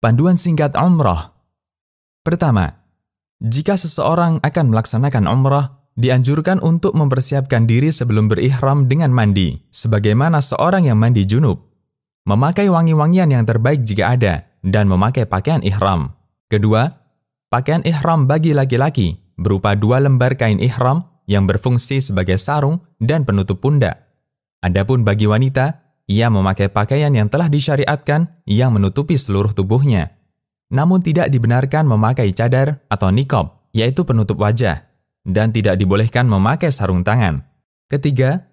Panduan singkat umrah. Pertama, jika seseorang akan melaksanakan umrah, dianjurkan untuk mempersiapkan diri sebelum berihram dengan mandi, sebagaimana seorang yang mandi junub. Memakai wangi-wangian yang terbaik jika ada, dan memakai pakaian ihram. Kedua, pakaian ihram bagi laki-laki berupa dua lembar kain ihram yang berfungsi sebagai sarung dan penutup pundak. Adapun bagi wanita, ia memakai pakaian yang telah disyariatkan yang menutupi seluruh tubuhnya. Namun tidak dibenarkan memakai cadar atau nikob, yaitu penutup wajah dan tidak dibolehkan memakai sarung tangan. Ketiga,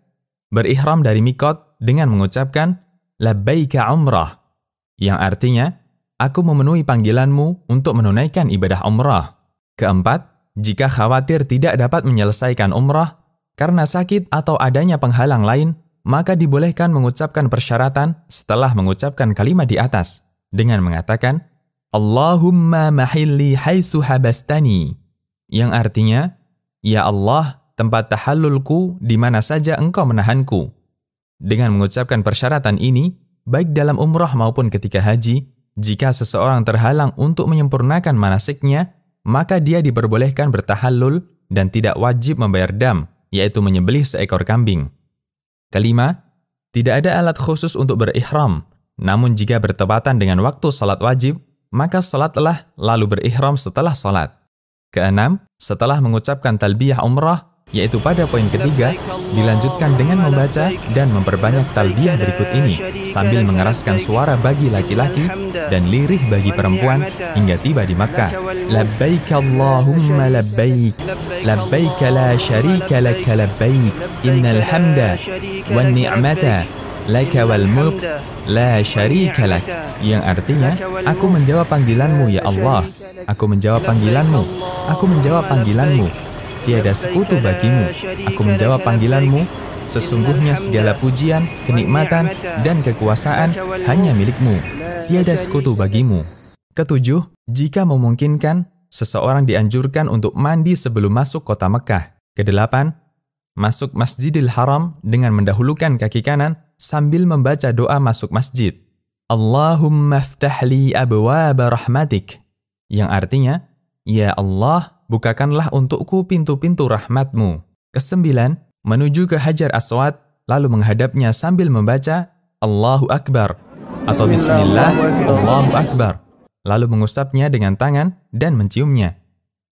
berihram dari mikot dengan mengucapkan labbaika umrah, yang artinya, aku memenuhi panggilanmu untuk menunaikan ibadah umrah. Keempat, jika khawatir tidak dapat menyelesaikan umrah karena sakit atau adanya penghalang lain, maka dibolehkan mengucapkan persyaratan setelah mengucapkan kalimat di atas dengan mengatakan Allahumma mahilli haitsu habastani yang artinya Ya Allah, tempat tahallulku di mana saja engkau menahanku. Dengan mengucapkan persyaratan ini, baik dalam umrah maupun ketika haji, jika seseorang terhalang untuk menyempurnakan manasiknya, maka dia diperbolehkan bertahallul dan tidak wajib membayar dam, yaitu menyembelih seekor kambing. Kelima, tidak ada alat khusus untuk berihram, namun jika bertepatan dengan waktu salat wajib, maka salatlah lalu berihram setelah salat. Keenam, setelah mengucapkan talbiyah umrah, yaitu pada poin ketiga, dilanjutkan dengan membaca dan memperbanyak talbiyah berikut ini sambil mengeraskan suara bagi laki-laki dan lirih bagi perempuan hingga tiba di Makkah. Labbaik Allahumma labbaik, labbaik la syarika laka labbaik, innal hamda wan ni'mata laka wal mulk la syarika lak yang artinya aku menjawab panggilanmu ya Allah Aku menjawab panggilanmu. Aku menjawab panggilanmu. Tiada sekutu bagimu. Aku menjawab panggilanmu. Sesungguhnya segala pujian, kenikmatan, dan kekuasaan hanya milikmu. Tiada sekutu bagimu. Ketujuh, jika memungkinkan, seseorang dianjurkan untuk mandi sebelum masuk kota Mekah. Kedelapan, masuk Masjidil Haram dengan mendahulukan kaki kanan sambil membaca doa masuk masjid. Allahumma ftahli abwaba rahmatik yang artinya, Ya Allah, bukakanlah untukku pintu-pintu rahmatmu. Kesembilan, menuju ke Hajar Aswad, lalu menghadapnya sambil membaca Allahu Akbar atau Bismillah Allahu Akbar, lalu mengusapnya dengan tangan dan menciumnya.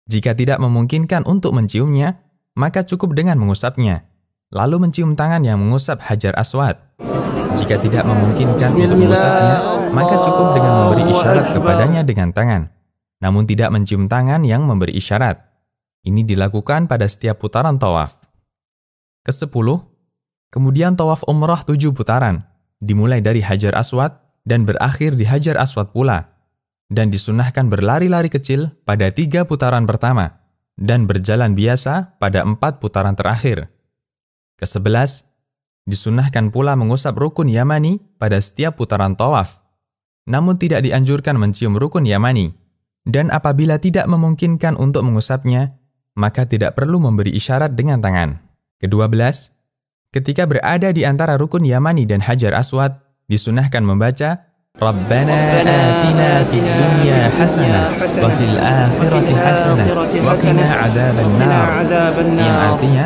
Jika tidak memungkinkan untuk menciumnya, maka cukup dengan mengusapnya, lalu mencium tangan yang mengusap Hajar Aswad. Jika tidak memungkinkan untuk mengusapnya, maka cukup dengan memberi isyarat kepadanya dengan tangan namun tidak mencium tangan yang memberi isyarat. Ini dilakukan pada setiap putaran tawaf. Kesepuluh, kemudian tawaf umrah tujuh putaran, dimulai dari Hajar Aswad dan berakhir di Hajar Aswad pula, dan disunahkan berlari-lari kecil pada tiga putaran pertama, dan berjalan biasa pada empat putaran terakhir. Kesebelas, disunahkan pula mengusap rukun Yamani pada setiap putaran tawaf, namun tidak dianjurkan mencium rukun Yamani dan apabila tidak memungkinkan untuk mengusapnya, maka tidak perlu memberi isyarat dengan tangan. Kedua belas, ketika berada di antara rukun Yamani dan Hajar Aswad, disunahkan membaca fid dunya hasanah wa fil akhirati hasanah wa qina adzaban nar yang artinya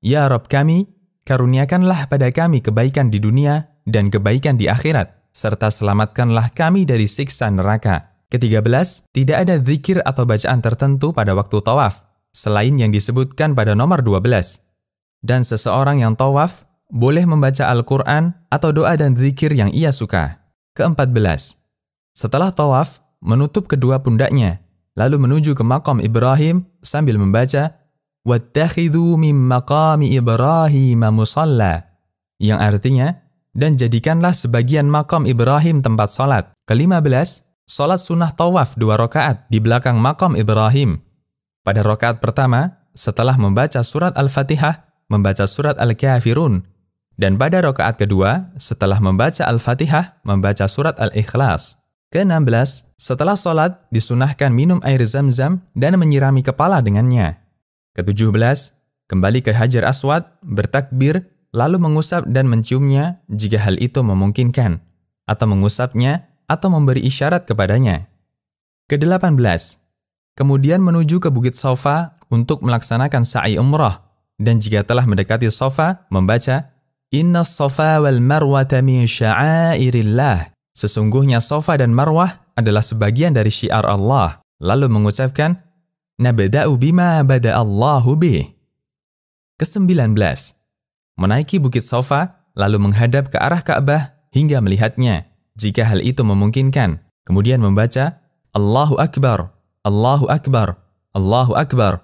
Ya Rabb kami karuniakanlah pada kami kebaikan di dunia dan kebaikan di akhirat serta selamatkanlah kami dari siksa neraka Ketiga belas, tidak ada zikir atau bacaan tertentu pada waktu tawaf, selain yang disebutkan pada nomor 12. Dan seseorang yang tawaf boleh membaca Al-Quran atau doa dan zikir yang ia suka. Keempat belas, setelah tawaf, menutup kedua pundaknya, lalu menuju ke makam Ibrahim sambil membaca وَاتَّخِذُوا مِنْ مَقَامِ إِبْرَاهِيمَ مُصَلَّى yang artinya, dan jadikanlah sebagian makam Ibrahim tempat salat. Kelima belas, Salat sunnah tawaf dua rakaat di belakang makam Ibrahim. Pada rakaat pertama, setelah membaca surat Al-Fatihah, membaca surat Al-Kafirun. Dan pada rakaat kedua, setelah membaca Al-Fatihah, membaca surat Al-Ikhlas. Ke-16, setelah sholat, disunahkan minum air zam-zam dan menyirami kepala dengannya. Ke-17, kembali ke Hajar Aswad, bertakbir, lalu mengusap dan menciumnya jika hal itu memungkinkan, atau mengusapnya atau memberi isyarat kepadanya. Kedelapan belas, kemudian menuju ke Bukit Sofa untuk melaksanakan sa'i umrah, dan jika telah mendekati Sofa, membaca, Inna Sofa wal marwata min sya'airillah. Sesungguhnya Sofa dan Marwah adalah sebagian dari syiar Allah. Lalu mengucapkan, Nabda'u bima bada'allahu bih. Kesembilan belas, menaiki Bukit Sofa, lalu menghadap ke arah Ka'bah hingga melihatnya, jika hal itu memungkinkan. Kemudian membaca, Allahu Akbar, Allahu Akbar, Allahu Akbar.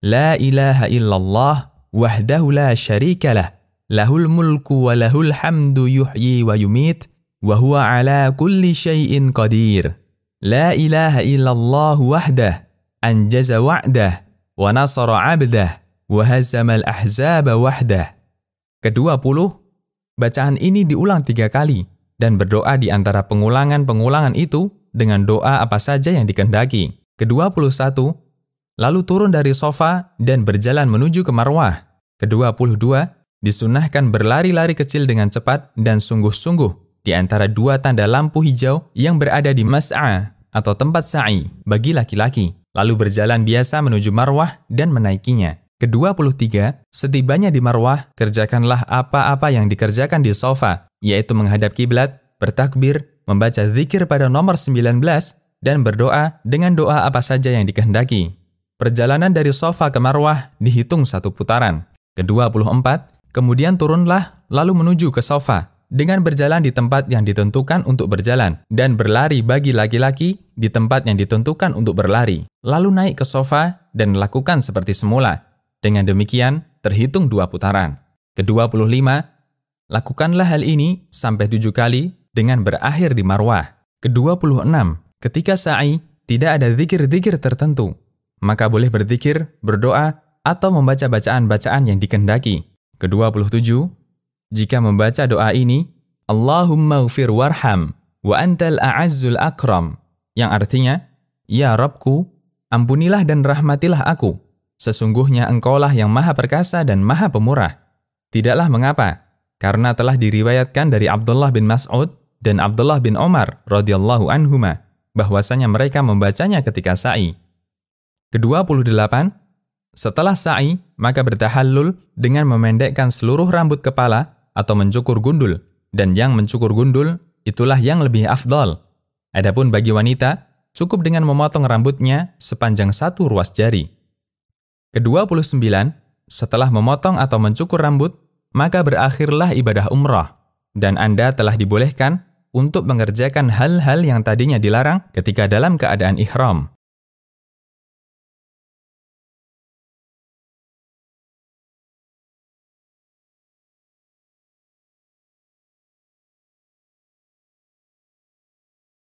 La ilaha illallah wahdahu la syarika lah. Lahul mulku wa lahul hamdu yuhyi wa yumit. Wa huwa ala kulli syai'in qadir. La ilaha illallah wahdah. Anjaza wa'dah. Wa nasara abdah. Wa hazama al-ahzaba wahdah. Kedua puluh, bacaan ini diulang tiga kali dan berdoa di antara pengulangan-pengulangan itu dengan doa apa saja yang dikendaki. Ke-21, lalu turun dari sofa dan berjalan menuju ke Marwah. Ke-22, disunahkan berlari-lari kecil dengan cepat dan sungguh-sungguh di antara dua tanda lampu hijau yang berada di mas'a atau tempat sa'i bagi laki-laki, lalu berjalan biasa menuju Marwah dan menaikinya. Ke-23, setibanya di Marwah, kerjakanlah apa-apa yang dikerjakan di sofa, yaitu menghadap kiblat, bertakbir, membaca zikir pada nomor 19, dan berdoa dengan doa apa saja yang dikehendaki. Perjalanan dari Sofa ke Marwah dihitung satu putaran. Ke-24, kemudian turunlah lalu menuju ke Sofa dengan berjalan di tempat yang ditentukan untuk berjalan dan berlari bagi laki-laki di tempat yang ditentukan untuk berlari. Lalu naik ke Sofa dan lakukan seperti semula. Dengan demikian, terhitung dua putaran. Ke-25, lakukanlah hal ini sampai tujuh kali dengan berakhir di Marwah. Ke-26, Ketika sa'i, tidak ada zikir-zikir tertentu, maka boleh berzikir, berdoa, atau membaca bacaan-bacaan yang dikendaki. Ke-27, jika membaca doa ini, Allahumma gfir warham, wa antal a'azzul akram, yang artinya, Ya Rabku, ampunilah dan rahmatilah aku, sesungguhnya engkaulah yang maha perkasa dan maha pemurah. Tidaklah mengapa, karena telah diriwayatkan dari Abdullah bin Mas'ud dan Abdullah bin Omar radhiyallahu anhuma bahwasanya mereka membacanya ketika sa'i. Ke-28, setelah sa'i, maka bertahallul dengan memendekkan seluruh rambut kepala atau mencukur gundul, dan yang mencukur gundul itulah yang lebih afdal. Adapun bagi wanita, cukup dengan memotong rambutnya sepanjang satu ruas jari. Ke-29, setelah memotong atau mencukur rambut, maka berakhirlah ibadah umrah, dan Anda telah dibolehkan untuk mengerjakan hal-hal yang tadinya dilarang ketika dalam keadaan ihram.